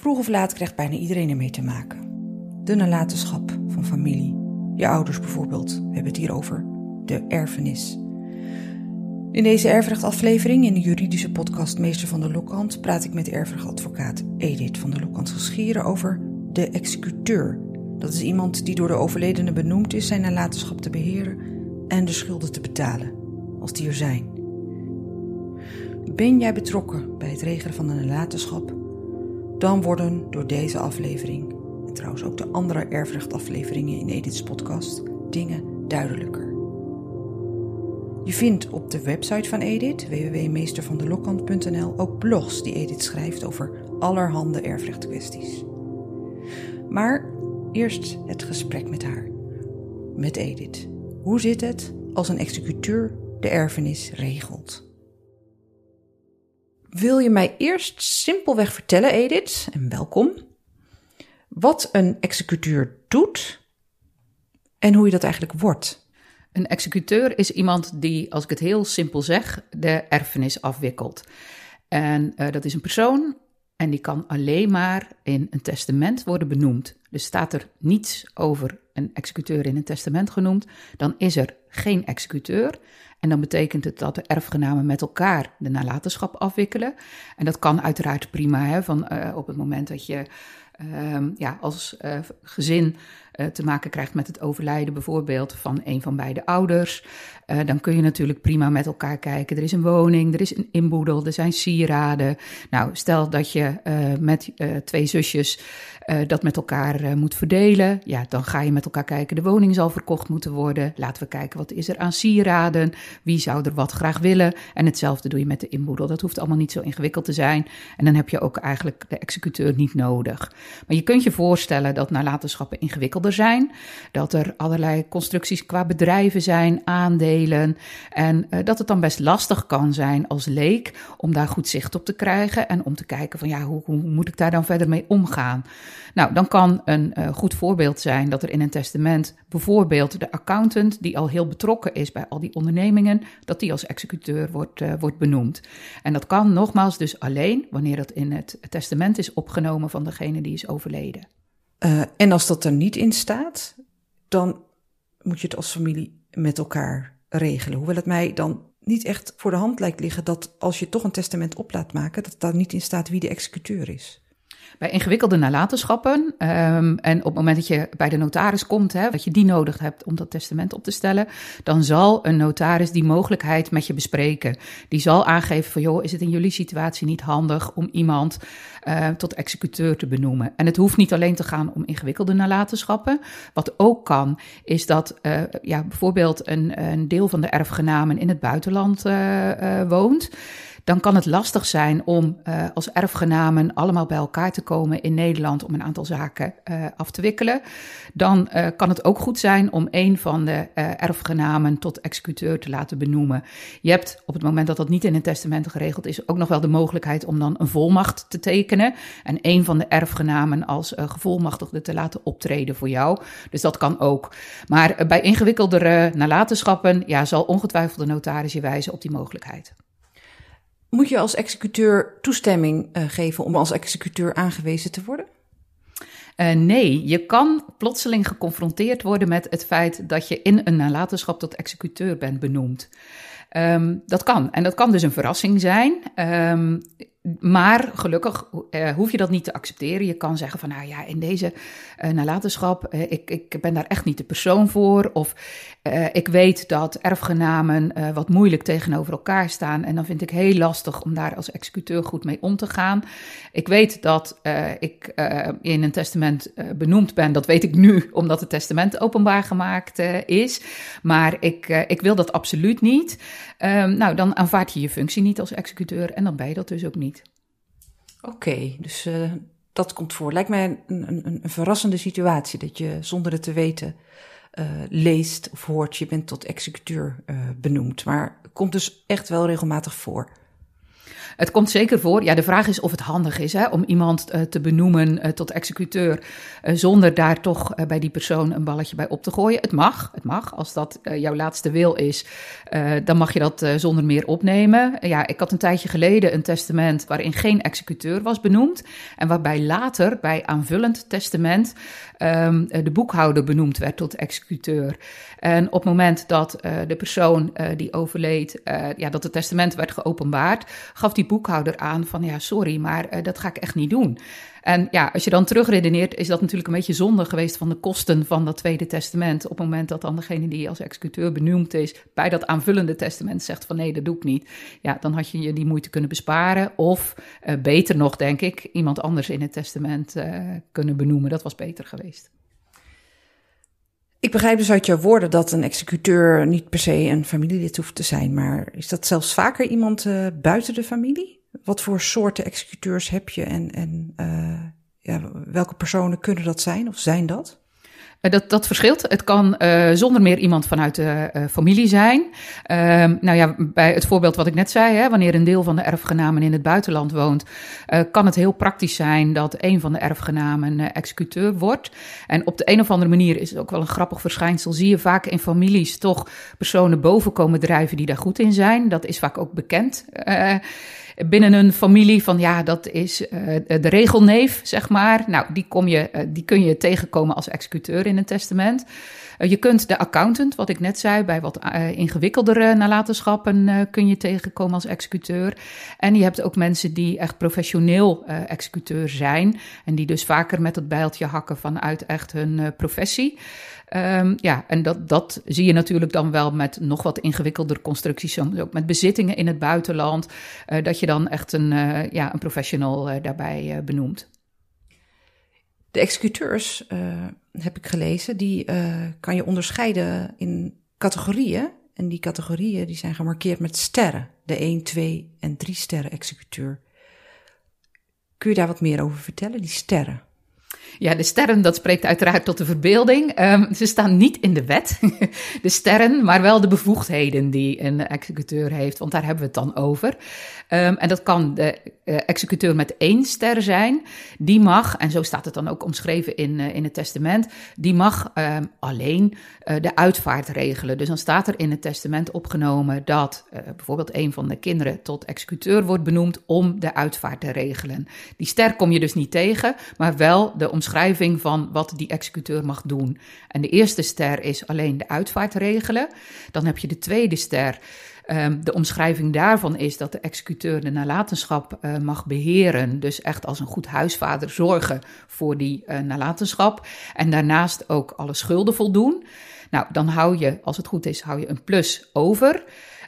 Vroeg of laat krijgt bijna iedereen ermee te maken. De nalatenschap van familie. Je ouders bijvoorbeeld. We hebben het hier over de erfenis. In deze erfrechtaflevering in de juridische podcast Meester van de Lokhand praat ik met erfrechtadvocaat Edith van de Lokhand Geschieren over de executeur. Dat is iemand die door de overledene benoemd is zijn nalatenschap te beheren en de schulden te betalen, als die er zijn. Ben jij betrokken bij het regelen van de nalatenschap? Dan worden door deze aflevering, en trouwens ook de andere erfrechtafleveringen in Edith's podcast, dingen duidelijker. Je vindt op de website van Edith, www.meestervandelokant.nl, ook blogs die Edith schrijft over allerhande erfrechtkwesties. Maar eerst het gesprek met haar, met Edith. Hoe zit het als een executeur de erfenis regelt? Wil je mij eerst simpelweg vertellen, Edith, en welkom, wat een executeur doet en hoe je dat eigenlijk wordt? Een executeur is iemand die, als ik het heel simpel zeg, de erfenis afwikkelt. En uh, dat is een persoon en die kan alleen maar in een testament worden benoemd. Dus staat er niets over een executeur in een testament genoemd, dan is er geen executeur. En dan betekent het dat de erfgenamen met elkaar de nalatenschap afwikkelen. En dat kan uiteraard prima, hè, van, uh, op het moment dat je uh, ja, als uh, gezin te maken krijgt met het overlijden bijvoorbeeld van een van beide ouders, uh, dan kun je natuurlijk prima met elkaar kijken. Er is een woning, er is een inboedel, er zijn sieraden. Nou, stel dat je uh, met twee zusjes dat met elkaar moet verdelen, ja, dan ga je met elkaar kijken. De woning zal verkocht moeten worden. Laten we kijken wat is er aan sieraden, wie zou er wat graag willen. En hetzelfde doe je met de inboedel. Dat hoeft allemaal niet zo ingewikkeld te zijn. En dan heb je ook eigenlijk de executeur niet nodig. Maar je kunt je voorstellen dat nalatenschappen zijn. Dat er allerlei constructies qua bedrijven zijn, aandelen. En uh, dat het dan best lastig kan zijn als leek om daar goed zicht op te krijgen. En om te kijken van ja, hoe, hoe moet ik daar dan verder mee omgaan? Nou, dan kan een uh, goed voorbeeld zijn dat er in een testament bijvoorbeeld de accountant, die al heel betrokken is bij al die ondernemingen, dat die als executeur wordt, uh, wordt benoemd. En dat kan nogmaals dus alleen wanneer dat in het testament is opgenomen van degene die is overleden. Uh, en als dat er niet in staat, dan moet je het als familie met elkaar regelen. Hoewel het mij dan niet echt voor de hand lijkt liggen dat als je toch een testament op laat maken, dat daar niet in staat wie de executeur is. Bij ingewikkelde nalatenschappen, um, en op het moment dat je bij de notaris komt, hè, dat je die nodig hebt om dat testament op te stellen, dan zal een notaris die mogelijkheid met je bespreken. Die zal aangeven van, joh, is het in jullie situatie niet handig om iemand uh, tot executeur te benoemen? En het hoeft niet alleen te gaan om ingewikkelde nalatenschappen. Wat ook kan, is dat uh, ja, bijvoorbeeld een, een deel van de erfgenamen in het buitenland uh, woont dan kan het lastig zijn om uh, als erfgenamen allemaal bij elkaar te komen in Nederland om een aantal zaken uh, af te wikkelen. Dan uh, kan het ook goed zijn om een van de erfgenamen tot executeur te laten benoemen. Je hebt op het moment dat dat niet in een testament geregeld is, ook nog wel de mogelijkheid om dan een volmacht te tekenen en een van de erfgenamen als gevolmachtigde te laten optreden voor jou. Dus dat kan ook. Maar bij ingewikkeldere nalatenschappen ja, zal ongetwijfeld de notaris je wijzen op die mogelijkheid. Moet je als executeur toestemming uh, geven om als executeur aangewezen te worden? Uh, nee, je kan plotseling geconfronteerd worden met het feit dat je in een nalatenschap tot executeur bent benoemd. Um, dat kan. En dat kan dus een verrassing zijn. Um, maar gelukkig uh, hoef je dat niet te accepteren. Je kan zeggen van, nou ja, in deze uh, nalatenschap, uh, ik, ik ben daar echt niet de persoon voor. Of ik weet dat erfgenamen wat moeilijk tegenover elkaar staan. En dan vind ik heel lastig om daar als executeur goed mee om te gaan. Ik weet dat ik in een testament benoemd ben. Dat weet ik nu, omdat het testament openbaar gemaakt is. Maar ik, ik wil dat absoluut niet. Um, nou, dan aanvaard je je functie niet als executeur en dan ben je dat dus ook niet. Oké, dus uh, dat komt voor. Lijkt mij een, een, een, verrassende situatie dat je zonder het te weten uh, leest of hoort, je bent tot executeur uh, benoemd. Maar komt dus echt wel regelmatig voor. Het komt zeker voor. Ja, de vraag is of het handig is hè, om iemand te benoemen tot executeur. zonder daar toch bij die persoon een balletje bij op te gooien. Het mag, het mag. Als dat jouw laatste wil is, dan mag je dat zonder meer opnemen. ja, ik had een tijdje geleden een testament waarin geen executeur was benoemd. En waarbij later bij aanvullend testament um, de boekhouder benoemd werd tot executeur. En op het moment dat uh, de persoon uh, die overleed, uh, ja, dat het testament werd geopenbaard, gaf die boekhouder aan van ja, sorry, maar dat ga ik echt niet doen. En ja, als je dan terugredeneert, is dat natuurlijk een beetje zonde geweest van de kosten van dat tweede testament. Op het moment dat dan degene die als executeur benoemd is, bij dat aanvullende testament zegt van nee, dat doe ik niet. Ja, dan had je je die moeite kunnen besparen. Of uh, beter nog, denk ik, iemand anders in het testament uh, kunnen benoemen. Dat was beter geweest. Ik begrijp dus uit jouw woorden dat een executeur niet per se een familielid hoeft te zijn, maar is dat zelfs vaker iemand uh, buiten de familie? Wat voor soorten executeurs heb je en, en uh, ja, welke personen kunnen dat zijn of zijn dat? Eh, dat, dat verschilt. Het kan uh, zonder meer iemand vanuit de uh, familie zijn. Uh, nou ja, bij het voorbeeld wat ik net zei, hè, wanneer een deel van de erfgenamen in het buitenland woont, kan het heel praktisch zijn dat een van de erfgenamen executeur wordt. En op de een of andere manier is het ook wel een grappig verschijnsel. Zie je vaak in families toch personen boven komen drijven die daar goed in zijn. Dat is vaak ook bekend binnen een familie van ja, dat is uh, de regelneef, zeg maar. Nou, die, kom je, uh, die kun je tegenkomen als executeur in een testament. Uh, je kunt de accountant, wat ik net zei, bij wat ingewikkeldere nalatenschappen kun je tegenkomen als executeur. En je hebt ook mensen die echt professioneel executeur zijn en die dus vaker met het bijltje hakken vanuit echt hun professie. Um, ja, en dat, dat zie je natuurlijk dan wel met nog wat ingewikkelder constructies, ook met bezittingen in het buitenland, dat je dan echt een, uh, ja, een professional uh, daarbij benoemt. De executeurs, heb ik gelezen, die kan je onderscheiden in categorieën. En die categorieën die zijn gemarkeerd met sterren. De 1, 2 en 3 sterren executeur. Kun je daar wat meer over vertellen, die sterren? Ja, de sterren, dat spreekt uiteraard tot de verbeelding. Um, ze staan niet in de wet, de sterren, maar wel de bevoegdheden die een executeur heeft, want daar hebben we het dan over. Um, en dat kan de uh, executeur met één ster zijn. Die mag, en zo staat het dan ook omschreven in, uh, in het testament, die mag um, alleen uh, de uitvaart regelen. Dus dan staat er in het testament opgenomen dat bijvoorbeeld een van de kinderen tot executeur wordt benoemd om de uitvaart te regelen. Die ster kom je dus niet tegen, maar wel de omschrijving van wat die executeur mag doen. En de eerste ster is alleen de uitvaart regelen. Dan heb je de tweede ster. Um, de omschrijving daarvan is dat de executeur de nalatenschap uh, mag beheren. Dus echt als een goed huisvader zorgen voor die uh, nalatenschap. En daarnaast ook alle schulden voldoen. Nou, dan hou je, als het goed is, hou je een plus over.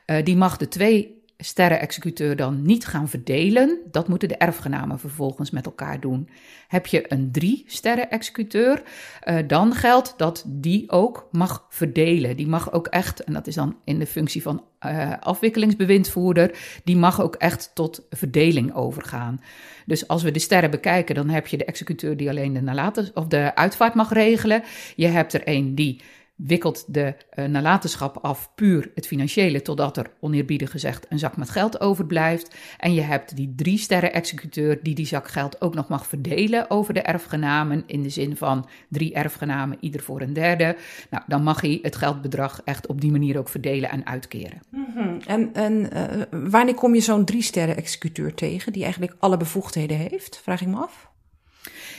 Uh, die mag de twee sterren-executeur dan niet gaan verdelen. Dat moeten de erfgenamen vervolgens met elkaar doen. Heb je een drie sterren-executeur, uh, dan geldt dat die ook mag verdelen. Die mag ook echt, en dat is dan in de functie van uh, afwikkelingsbewindvoerder, die mag ook echt tot verdeling overgaan. Dus als we de sterren bekijken, dan heb je de executeur die alleen de, nalaten, of de uitvaart mag regelen. Je hebt er een die wikkelt de uh, nalatenschap af puur het financiële, totdat er oneerbiedig gezegd een zak met geld overblijft. En je hebt die drie sterren executeur die die zak geld ook nog mag verdelen over de erfgenamen, in de zin van drie erfgenamen, ieder voor een derde. Nou, dan mag hij het geldbedrag echt op die manier ook verdelen en uitkeren. -hmm. En, uh, wanneer kom je zo'n drie sterren executeur tegen, die eigenlijk alle bevoegdheden heeft, vraag ik me af?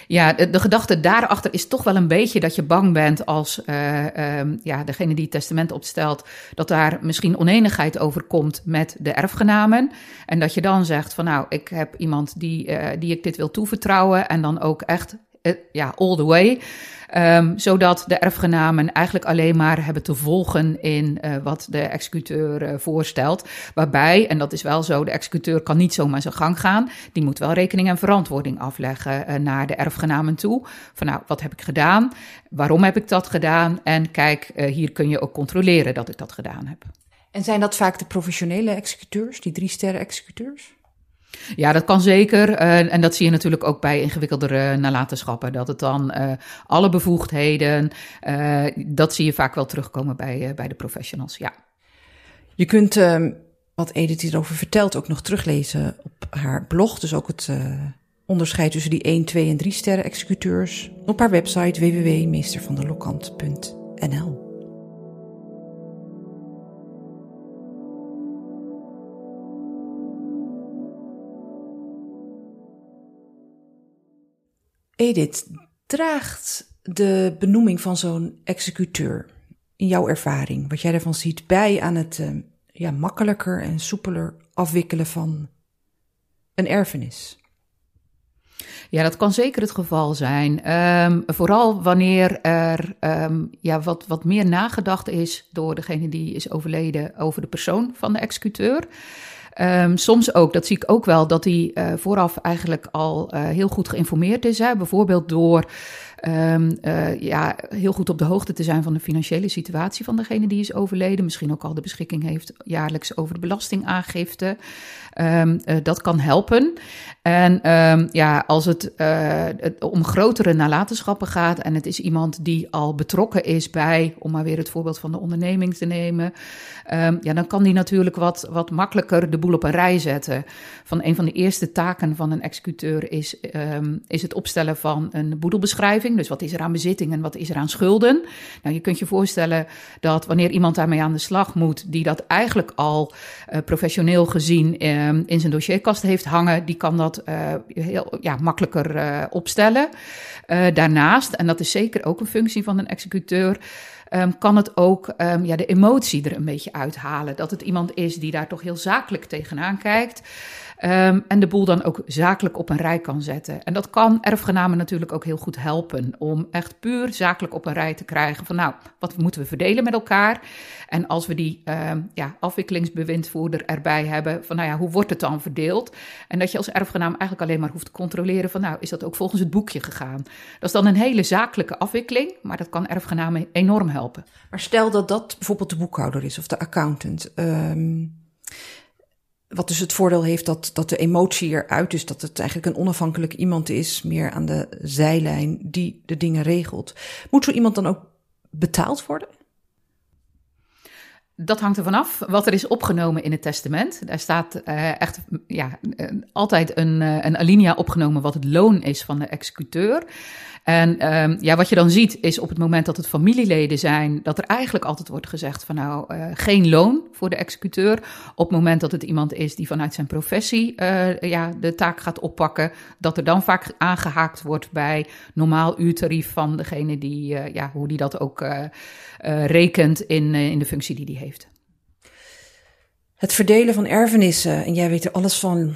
Ja, de, gedachte daarachter is toch wel een beetje dat je bang bent als uh, um, ja, degene die het testament opstelt, dat daar misschien oneenigheid over komt met de erfgenamen. En dat je dan zegt van nou, ik heb iemand die, uh, die ik dit wil toevertrouwen en dan ook echt ja, all the way. Um, zodat de erfgenamen eigenlijk alleen maar hebben te volgen in uh, wat de executeur uh, voorstelt. Waarbij, en dat is wel zo, de executeur kan niet zomaar zijn gang gaan. Die moet wel rekening en verantwoording afleggen naar de erfgenamen toe. Van nou, wat heb ik gedaan? Waarom heb ik dat gedaan? En kijk, hier kun je ook controleren dat ik dat gedaan heb. En zijn dat vaak de professionele executeurs, die drie sterren executeurs? Ja, dat kan zeker. Uh, en dat zie je natuurlijk ook bij ingewikkeldere nalatenschappen. Dat het dan uh, alle bevoegdheden, uh, dat zie je vaak wel terugkomen bij, bij de professionals, ja. Je kunt ehm, wat Edith hierover vertelt ook nog teruglezen op haar blog. Dus ook het onderscheid tussen die 1, 2 en 3 sterren executeurs. Op haar website www.meestervandelokant.nl Edith, draagt de benoeming van zo'n executeur in jouw ervaring, wat jij ervan ziet, bij aan het uh, ja, makkelijker en soepeler afwikkelen van een erfenis? Ja, dat kan zeker het geval zijn. Um, vooral wanneer er um, ja, wat, wat meer nagedacht is door degene die is overleden over de persoon van de executeur. Um, soms ook, dat zie ik ook wel, dat hij uh, vooraf eigenlijk al uh, heel goed geïnformeerd is. Hè? Bijvoorbeeld door um, uh, ja, heel goed op de hoogte te zijn van de financiële situatie van degene die is overleden. Misschien ook al de beschikking heeft jaarlijks over de belastingaangifte. Um, uh, dat kan helpen. En um, ja, als het, uh, het, om grotere nalatenschappen gaat en het is iemand die al betrokken is bij, om maar weer het voorbeeld van de onderneming te nemen, ja, dan kan die natuurlijk wat, wat makkelijker de boel op een rij zetten. Van een van de eerste taken van een executeur is, is het opstellen van een boedelbeschrijving. Dus wat is er aan bezitting en wat is er aan schulden? Nou, je kunt je voorstellen dat wanneer iemand daarmee aan de slag moet, die dat eigenlijk al uh, professioneel gezien uh, in zijn dossierkast heeft hangen, die kan dat uh, heel ja, makkelijker opstellen. daarnaast, en dat is zeker ook een functie van een executeur. Um, kan het ook um, ja, de emotie er een beetje uithalen. Dat het iemand is die daar toch heel zakelijk tegenaan kijkt. Um, en de boel dan ook zakelijk op een rij kan zetten. En dat kan erfgenamen natuurlijk ook heel goed helpen om echt puur zakelijk op een rij te krijgen van nou, wat moeten we verdelen met elkaar? En als we die um, ja, afwikkelingsbewindvoerder erbij hebben, van nou ja, hoe wordt het dan verdeeld? En dat je als erfgenaam eigenlijk alleen maar hoeft te controleren van nou, is dat ook volgens het boekje gegaan? Dat is dan een hele zakelijke afwikkeling, maar dat kan erfgenamen enorm helpen. Maar stel dat dat bijvoorbeeld de boekhouder is of de accountant. Um wat dus het voordeel heeft dat, dat de emotie eruit is, dat het eigenlijk een onafhankelijk iemand is, meer aan de zijlijn, die de dingen regelt. Moet zo iemand dan ook betaald worden? Dat hangt er vanaf wat er is opgenomen in het testament. Daar staat uh, echt ja, uh, altijd een, uh, een alinea opgenomen wat het loon is van de executeur. En um, ja, wat je dan ziet is op het moment dat het familieleden zijn, dat er eigenlijk altijd wordt gezegd van nou, geen loon voor de executeur. Op het moment dat het iemand is die vanuit zijn professie ja, de taak gaat oppakken, dat er dan vaak aangehaakt wordt bij normaal uurtarief van degene die, ja, hoe die dat ook rekent in, in de functie die die heeft. Het verdelen van erfenissen, en jij weet er alles van,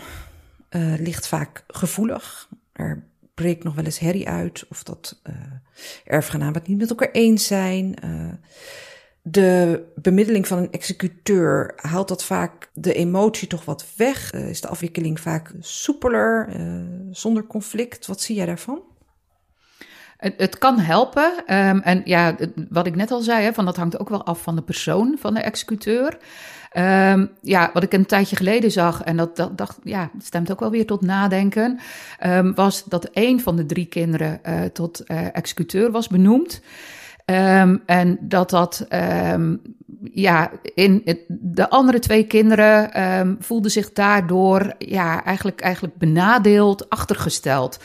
ligt vaak gevoelig. Er breekt nog wel eens herrie uit of dat uh, erfgenamen het niet met elkaar eens zijn. Uh, de bemiddeling van een executeur haalt dat vaak de emotie toch wat weg. Is de afwikkeling vaak soepeler, zonder conflict? Wat zie jij daarvan? Het, kan helpen. Um, en ja, wat ik net al zei, hè, van dat hangt ook wel af van de persoon van de executeur. Um, ja, wat ik een tijdje geleden zag, en dat, dat dacht, ja, stemt ook wel weer tot nadenken, um, was dat een van de drie kinderen uh, tot uh, executeur was benoemd. En dat dat, ja, in de andere twee kinderen voelden zich daardoor, ja, eigenlijk, eigenlijk benadeeld, achtergesteld.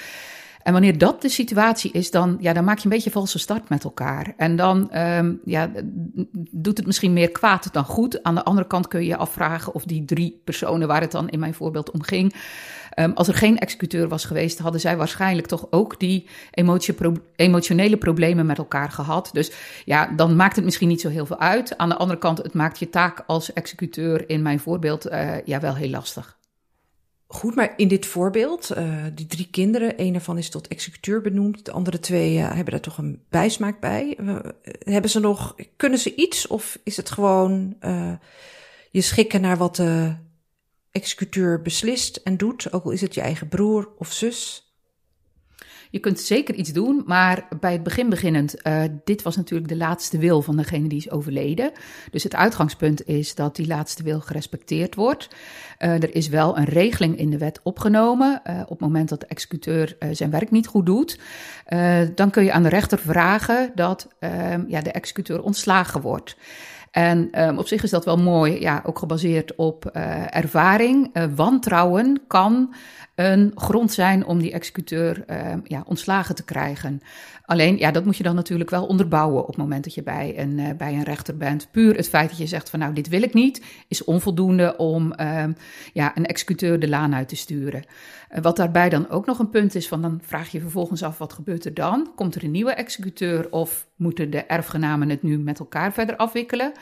En wanneer dat de situatie is, dan, ja, dan maak je een beetje valse start met elkaar. En dan um, ja, doet het misschien meer kwaad dan goed. Aan de andere kant kun je je afvragen of die drie personen waar het dan in mijn voorbeeld om ging. Um, als er geen executeur was geweest, hadden zij waarschijnlijk toch ook die emotionele problemen met elkaar gehad. Dus ja, dan maakt het misschien niet zo heel veel uit. Aan de andere kant, het maakt je taak als executeur in mijn voorbeeld uh, ja, wel heel lastig. Goed, maar in dit voorbeeld, uh, die drie kinderen, een ervan is tot executeur benoemd, de andere twee uh, hebben daar toch een bijsmaak bij. Uh, hebben ze nog, kunnen ze iets of is het gewoon je schikken naar wat de executeur beslist en doet, ook al is het je eigen broer of zus? Je kunt zeker iets doen, maar bij het begin beginnend, uh, dit was natuurlijk de laatste wil van degene die is overleden. Dus het uitgangspunt is dat die laatste wil gerespecteerd wordt. Uh, er is wel een regeling in de wet opgenomen. Uh, op het moment dat de executeur zijn werk niet goed doet, dan kun je aan de rechter vragen dat ja, de executeur ontslagen wordt. En um, op zich is dat wel mooi, ja, ook gebaseerd op uh, ervaring. Uh, wantrouwen kan een grond zijn om die executeur uh, ja, ontslagen te krijgen. Alleen, ja, dat moet je dan natuurlijk wel onderbouwen op het moment dat je bij een, uh, bij een rechter bent. Puur het feit dat je zegt van nou, dit wil ik niet, is onvoldoende om uh, ja, een executeur de laan uit te sturen. Wat daarbij dan ook nog een punt is, van dan vraag je vervolgens af wat gebeurt er dan? Komt er een nieuwe executeur of moeten de erfgenamen het nu met elkaar verder afwikkelen?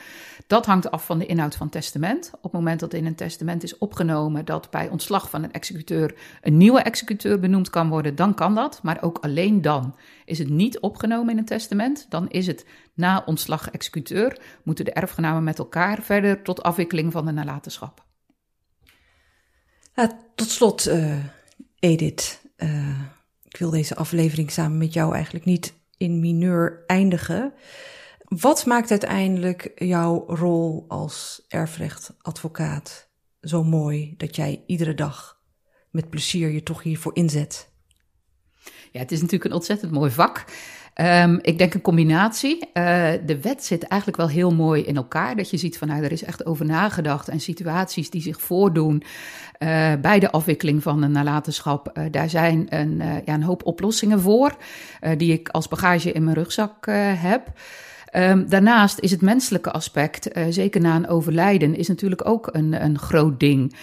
Dat hangt af van de inhoud van het testament. Op het moment dat in een testament is opgenomen dat bij ontslag van een executeur een nieuwe executeur benoemd kan worden, dan kan dat. Maar ook alleen dan is het niet opgenomen in een testament. Dan is het na ontslag executeur, moeten de erfgenamen met elkaar verder tot afwikkeling van de nalatenschap. Tot slot, uh, Edith. Uh, ik wil deze aflevering samen met jou eigenlijk niet in mineur eindigen. Wat maakt uiteindelijk jouw rol als erfrechtadvocaat zo mooi dat jij iedere dag met plezier je toch hiervoor inzet? Ja, het is natuurlijk een ontzettend mooi vak. Um, ik denk een combinatie. Uh, de wet zit eigenlijk wel heel mooi in elkaar. Dat je ziet van nou, er is echt over nagedacht. En situaties die zich voordoen uh, bij de afwikkeling van een nalatenschap. Uh, daar zijn een, ja, een hoop oplossingen voor. die ik als bagage in mijn rugzak heb. Um, daarnaast is het menselijke aspect, zeker na een overlijden, is natuurlijk ook een, een groot ding.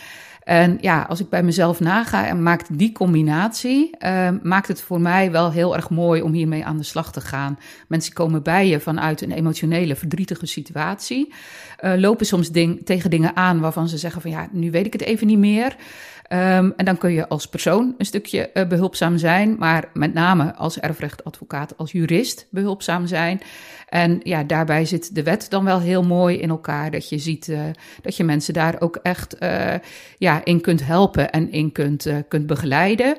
En ja, als ik bij mezelf naga en maakt die combinatie, uh, maakt het voor mij wel heel erg mooi om hiermee aan de slag te gaan. Mensen komen bij je vanuit een emotionele, verdrietige situatie, uh, lopen soms ding, tegen dingen aan waarvan ze zeggen van ja, nu weet ik het even niet meer. Um, en dan kun je als persoon een stukje uh, behulpzaam zijn, maar met name als erfrechtadvocaat, als jurist behulpzaam zijn. En ja, daarbij zit de wet dan wel heel mooi in elkaar. Dat je ziet uh, dat je mensen daar ook echt uh, ja, in kunt helpen en in kunt, kunt begeleiden.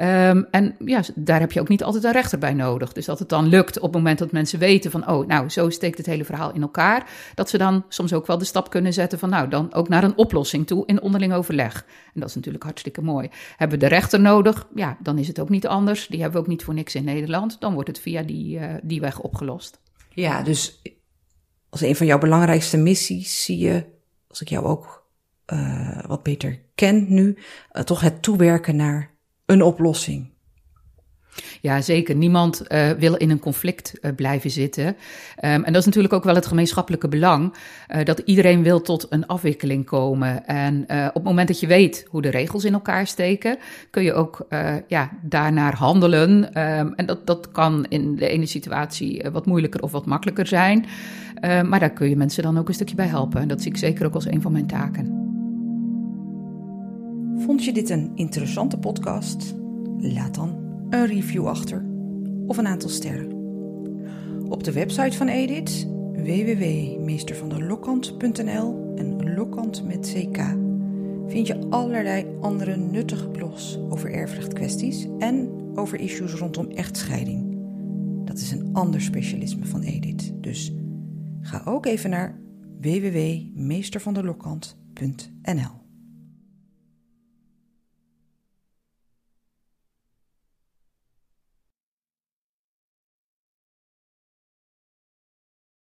Um, en ja, daar heb je ook niet altijd een rechter bij nodig. Dus dat het dan lukt op het moment dat mensen weten van, oh, nou, zo steekt het hele verhaal in elkaar. Dat ze dan soms ook wel de stap kunnen zetten van, nou, dan ook naar een oplossing toe in onderling overleg. En dat is natuurlijk hartstikke mooi. Hebben we de rechter nodig? Ja, dan is het ook niet anders. Die hebben we ook niet voor niks in Nederland. Dan wordt het via die, die weg opgelost. Ja, dus als een van jouw belangrijkste missies zie je, als ik jou ook uh, wat beter ken nu, uh, toch het toewerken naar een oplossing. Ja, zeker. Niemand uh, wil in een conflict uh, blijven zitten. Um, en dat is natuurlijk ook wel het gemeenschappelijke belang. Uh, dat iedereen wil tot een afwikkeling komen. En op het moment dat je weet hoe de regels in elkaar steken, kun je ook ja, daarnaar handelen. Um, en dat, dat kan in de ene situatie wat moeilijker of wat makkelijker zijn. maar daar kun je mensen dan ook een stukje bij helpen. En dat zie ik zeker ook als een van mijn taken. Vond je dit een interessante podcast? Laat dan een review achter of een aantal sterren. Op de website van Edith, www.meestervanderlokkant.nl en Lokkant met CK, vind je allerlei andere nuttige blogs over erfrechtkwesties en over issues rondom echtscheiding. Dat is een ander specialisme van Edith, dus ga ook even naar www.meestervanderlokkant.nl.